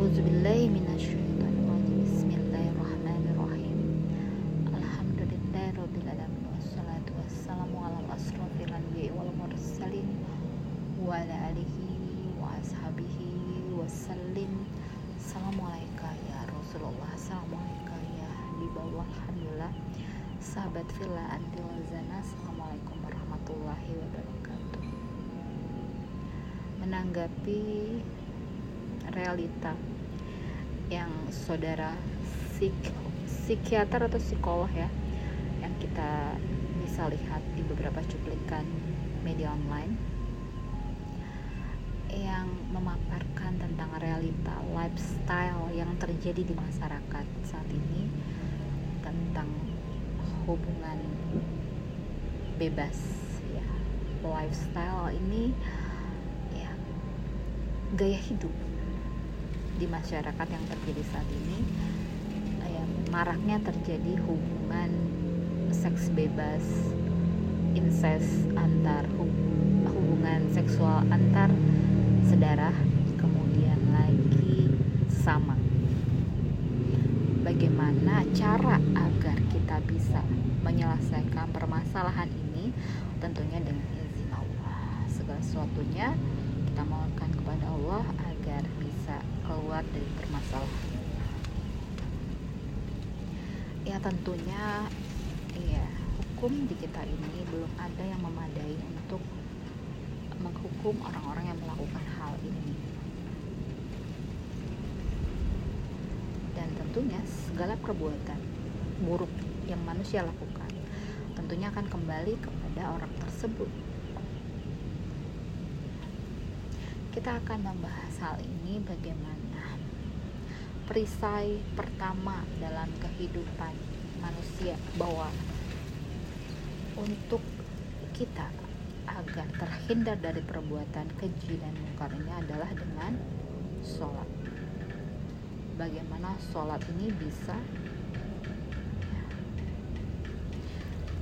A'udzubillahi minasyaitonirrajim. Bismillahirrahmanirrahim. Alhamdulillahirabbil alamin wassalatu wassalamu ala asrofil anbiya'i wal mursalin wa ala alihi wa ashabihi wasallim. Assalamualaikum ya Rasulullah. Assalamualaikum ya Habibullah. Alhamdulillah. Sahabat Andi Wazana. Assalamualaikum warahmatullahi wabarakatuh. Menanggapi realita yang saudara psik psikiater atau psikolog ya yang kita bisa lihat di beberapa cuplikan media online yang memaparkan tentang realita lifestyle yang terjadi di masyarakat saat ini tentang hubungan bebas ya. Lifestyle ini ya gaya hidup di masyarakat yang terjadi saat ini ya, maraknya terjadi hubungan seks bebas incest antar hubungan seksual antar saudara kemudian lagi sama. Bagaimana cara agar kita bisa menyelesaikan permasalahan ini? Tentunya dengan izin Allah. Segala sesuatunya kita mohonkan kepada Allah agar keluar dari permasalahan. Ya tentunya ya hukum di kita ini belum ada yang memadai untuk menghukum orang-orang yang melakukan hal ini. Dan tentunya segala perbuatan buruk yang manusia lakukan tentunya akan kembali kepada orang tersebut kita akan membahas hal ini bagaimana perisai pertama dalam kehidupan manusia bahwa untuk kita agar terhindar dari perbuatan keji dan mungkar ini adalah dengan sholat. Bagaimana sholat ini bisa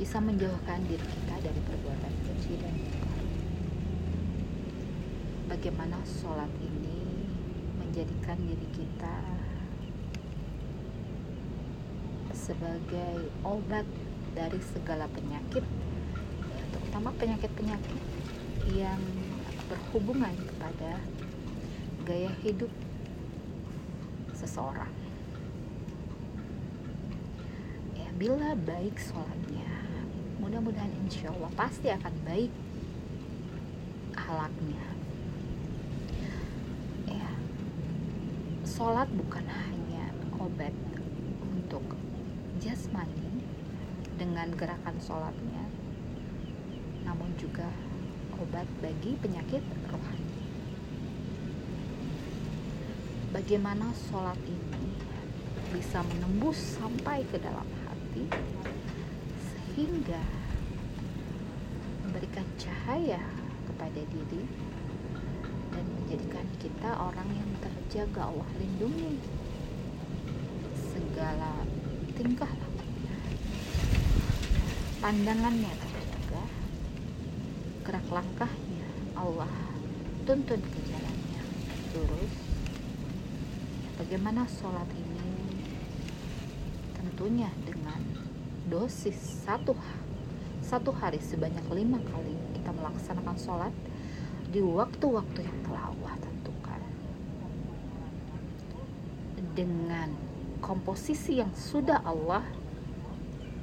bisa menjauhkan diri kita dari perbuatan keji dan mungkar bagaimana sholat ini menjadikan diri kita sebagai obat dari segala penyakit terutama penyakit-penyakit yang berhubungan kepada gaya hidup seseorang. Ya bila baik sholatnya mudah-mudahan insya Allah pasti akan baik halaknya ya sholat bukan hanya obat untuk jasmani dengan gerakan sholatnya namun juga obat bagi penyakit rohani. Bagaimana sholat ini bisa menembus sampai ke dalam hati sehingga memberikan cahaya kepada diri dan menjadikan kita orang yang terjaga Allah lindungi segala tingkah pandangannya terjaga gerak langkahnya Allah tuntun ke jalannya lurus. Bagaimana sholat ini? Tentunya dengan dosis satu satu hari sebanyak lima kali kita melaksanakan sholat di waktu-waktu yang telah Allah tentukan dengan komposisi yang sudah Allah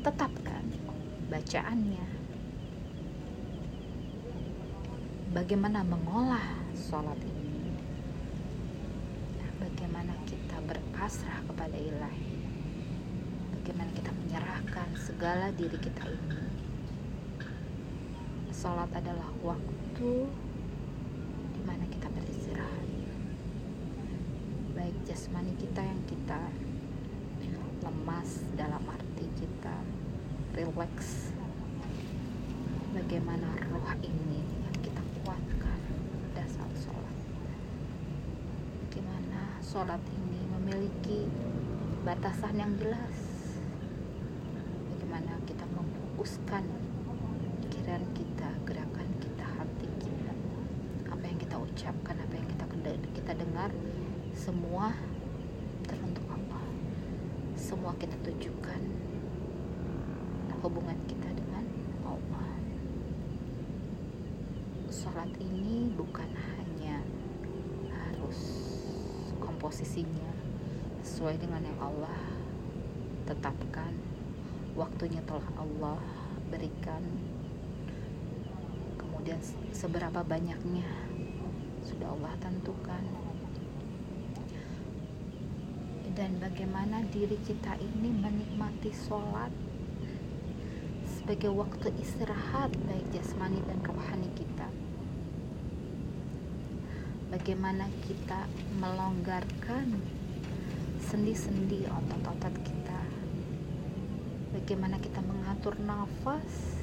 tetapkan bacaannya. Bagaimana mengolah sholat ini? Bagaimana kita berpasrah kepada ilahi? Bagaimana kita menyerahkan segala diri kita ini? Sholat adalah waktu di mana kita beristirahat baik jasmani kita yang kita lemas dalam arti kita relax. Bagaimana roh ini yang kita kuatkan pada saat sholat. Bagaimana sholat ini memiliki batasan yang jelas. Bagaimana kita memfokuskan pikiran kita gerakan kita hati kita. Apa yang kita ucapkan apa yang kita kita dengar semua teruntuk Allah semua kita tujukan hubungan kita dengan Allah. Sholat ini bukan hanya harus komposisinya sesuai dengan yang Allah tetapkan waktunya telah Allah berikan kemudian seberapa banyaknya sudah Allah tentukan dan bagaimana diri kita ini menikmati sholat sebagai waktu istirahat baik jasmani dan rohani kita. Bagaimana kita melonggarkan sendi-sendi otot-otot kita. Bagaimana kita mengatur nafas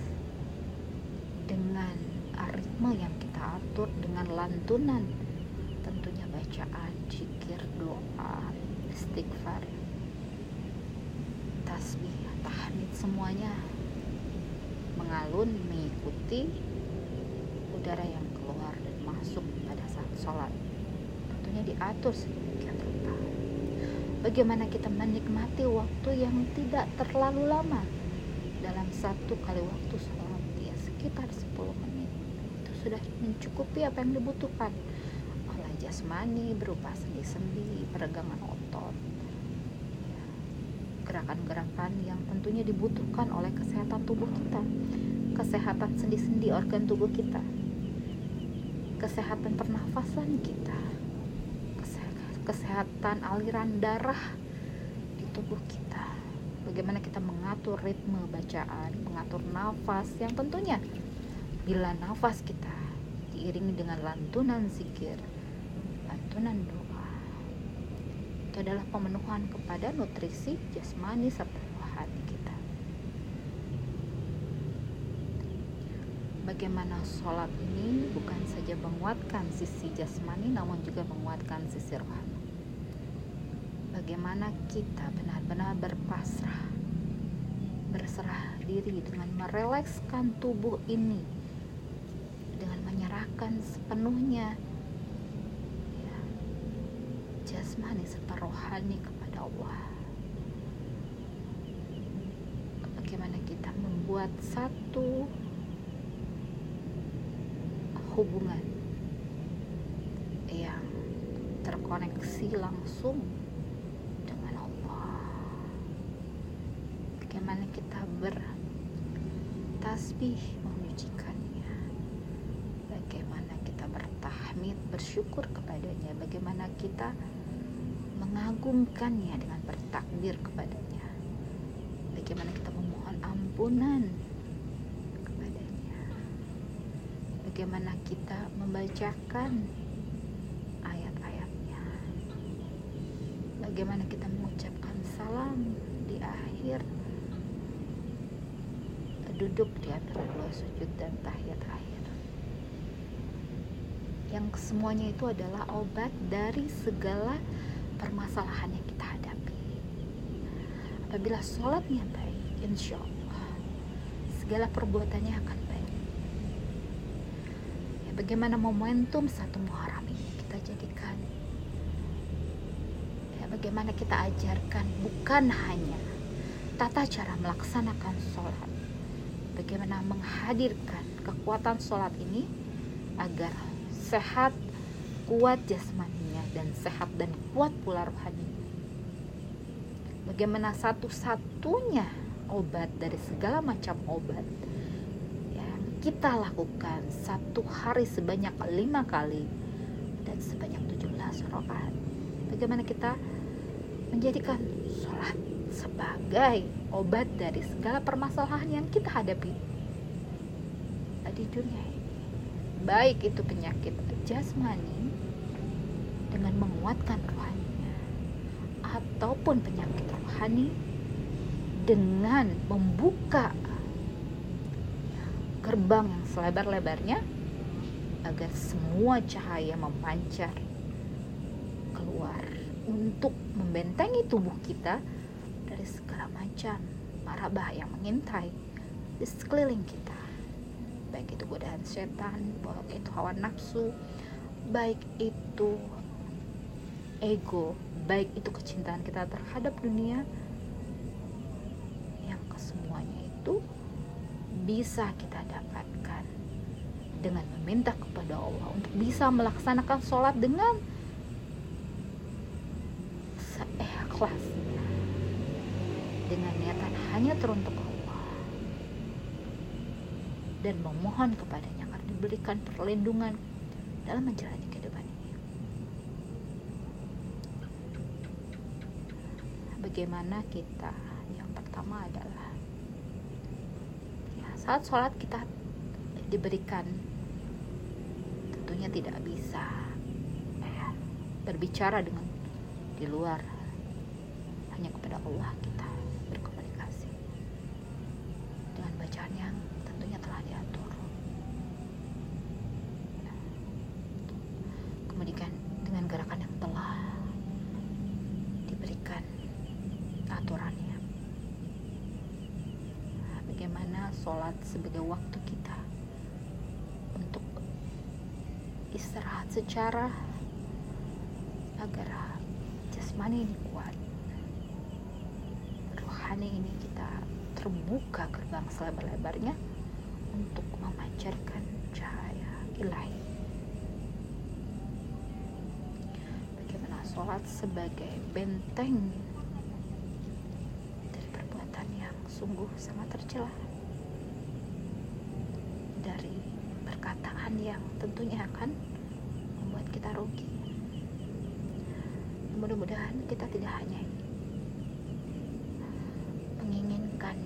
dengan aritme yang kita atur dengan lantunan. Tentunya bacaan, zikir, doa, istighfar tasbih tahmid semuanya mengalun mengikuti udara yang keluar dan masuk pada saat sholat. Tentunya diatur sedemikian rupa. Bagaimana kita menikmati waktu yang tidak terlalu lama? Dalam satu kali waktu sholat ya sekitar 10 menit. Itu sudah mencukupi apa yang dibutuhkan. Jasmani berupa sendi-sendi, peregangan otot, ya, gerakan-gerakan yang tentunya dibutuhkan oleh kesehatan tubuh kita, kesehatan sendi-sendi organ tubuh kita, kesehatan pernafasan kita, kesehatan aliran darah di tubuh kita. Bagaimana kita mengatur ritme bacaan, mengatur nafas yang tentunya bila nafas kita diiringi dengan lantunan zikir, tuntunan doa itu adalah pemenuhan kepada nutrisi jasmani serta rohani kita. Bagaimana sholat ini bukan saja menguatkan sisi jasmani namun juga menguatkan sisi rohani. Bagaimana kita benar-benar berpasrah berserah diri dengan merelekskan tubuh ini dengan menyerahkan sepenuhnya jasmani serta rohani kepada Allah. Bagaimana kita membuat satu hubungan yang terkoneksi langsung dengan Allah. Bagaimana kita bertasbih memujikannya. Bagaimana kita bertahmid bersyukur kepadanya. Bagaimana kita mengagumkannya dengan bertakbir kepadanya. Bagaimana kita memohon ampunan kepadanya. Bagaimana kita membacakan ayat-ayatnya. Bagaimana kita mengucapkan salam di akhir. Duduk di antara dua sujud dan tahiyat akhir yang semuanya itu adalah obat dari segala permasalahan yang kita hadapi. Apabila sholatnya baik, insya Allah segala perbuatannya akan baik. Ya, bagaimana momentum satu Muharram ini kita jadikan ya, bagaimana kita ajarkan bukan hanya tata cara melaksanakan sholat, bagaimana menghadirkan kekuatan sholat ini agar sehat, kuat jasmani dan sehat dan kuat pula rohani. Bagaimana satu-satunya obat dari segala macam obat yang kita lakukan satu hari sebanyak lima kali dan sebanyak 17 rakaat. Bagaimana kita menjadikan sholat sebagai obat dari segala permasalahan yang kita hadapi di dunia ini. Baik itu penyakit jasmani dengan menguatkan rohaninya ataupun penyakit rohani dengan membuka gerbang yang selebar-lebarnya agar semua cahaya memancar keluar untuk membentengi tubuh kita dari segala macam mara bahaya yang mengintai di sekeliling kita. Baik itu godaan setan baik itu hawa nafsu baik itu ego baik itu kecintaan kita terhadap dunia yang kesemuanya itu bisa kita dapatkan dengan meminta kepada Allah untuk bisa melaksanakan sholat dengan seikhlasnya dengan niatan hanya teruntuk Allah dan memohon kepadanya agar diberikan perlindungan dalam menjalani kehidupan ini. Bagaimana kita? Yang pertama adalah ya, saat sholat kita diberikan tentunya tidak bisa ya, berbicara dengan di luar hanya kepada Allah kita berkomunikasi dengan bacaan yang tentunya telah diatur kemudian dengan gerakan yang telah diberikan aturannya bagaimana sholat sebagai waktu kita istirahat secara agar jasmani ini kuat rohani ini kita terbuka gerbang selebar-lebarnya untuk memancarkan cahaya ilahi. Bagaimana sholat sebagai benteng dari perbuatan yang sungguh sangat tercela dari perkataan yang tentunya akan membuat kita rugi. Mudah-mudahan kita tidak hanya menginginkan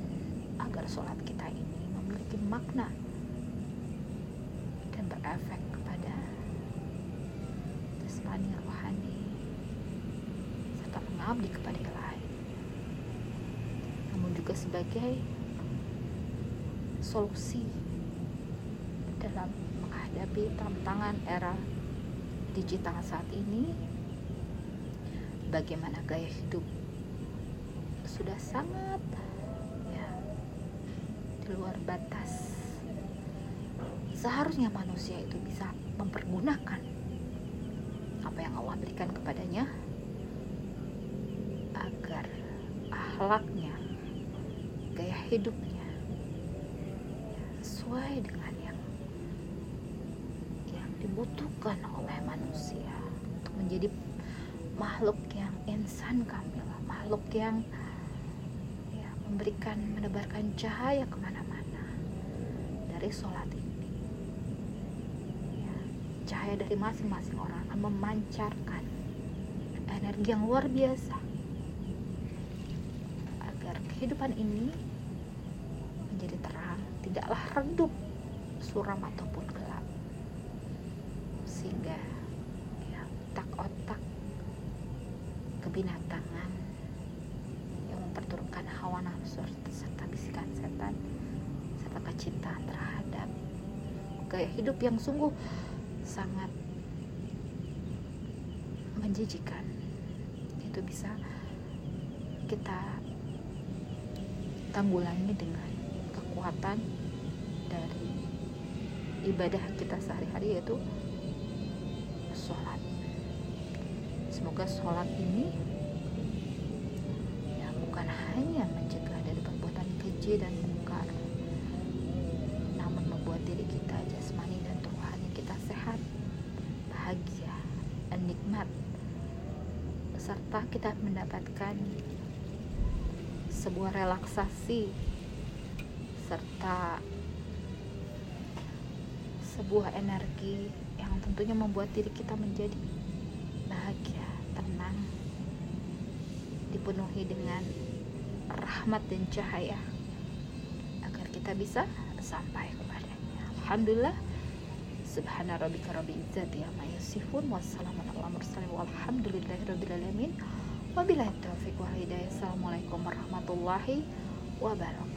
agar sholat kita ini memiliki makna dan berefek kepada jasmani rohani serta mengabdi kepada yang lain. Namun juga sebagai solusi dalam menghadapi tantangan era digital saat ini bagaimana gaya hidup sudah sangat ya di luar batas. Seharusnya manusia itu bisa mempergunakan apa yang Allah berikan kepadanya agar akhlaknya gaya hidupnya sesuai dengan dibutuhkan oleh manusia untuk menjadi makhluk yang insan kamil, makhluk yang ya, memberikan menebarkan cahaya ke mana-mana dari sholat ini. Ya, cahaya dari masing-masing orang akan memancarkan energi yang luar biasa agar kehidupan ini menjadi terang, tidaklah redup, suram ataupun gelap sehingga ya, otak-otak kebinatangan yang memperturunkan hawa nafsu serta bisikan setan serta kecintaan terhadap gaya hidup yang sungguh sangat menjijikan. Itu bisa kita tanggulangi dengan kekuatan dari ibadah kita sehari-hari yaitu sholat. Semoga sholat ini ya bukan hanya mencegah dari perbuatan keji dan mungkar namun membuat diri kita jasmani dan rohani kita sehat bahagia dan nikmat serta kita mendapatkan sebuah relaksasi serta sebuah energi yang tentunya membuat diri kita menjadi bahagia, tenang, dipenuhi dengan rahmat dan cahaya agar kita bisa sampai kepadanya. Alhamdulillah Subhana rabbika rabbil izzati amma yasifun wassalamun ala mursalin walhamdulillahi rabbil alamin. Wabillahi taufiq wal hidayah. Assalamualaikum warahmatullahi wabarakatuh.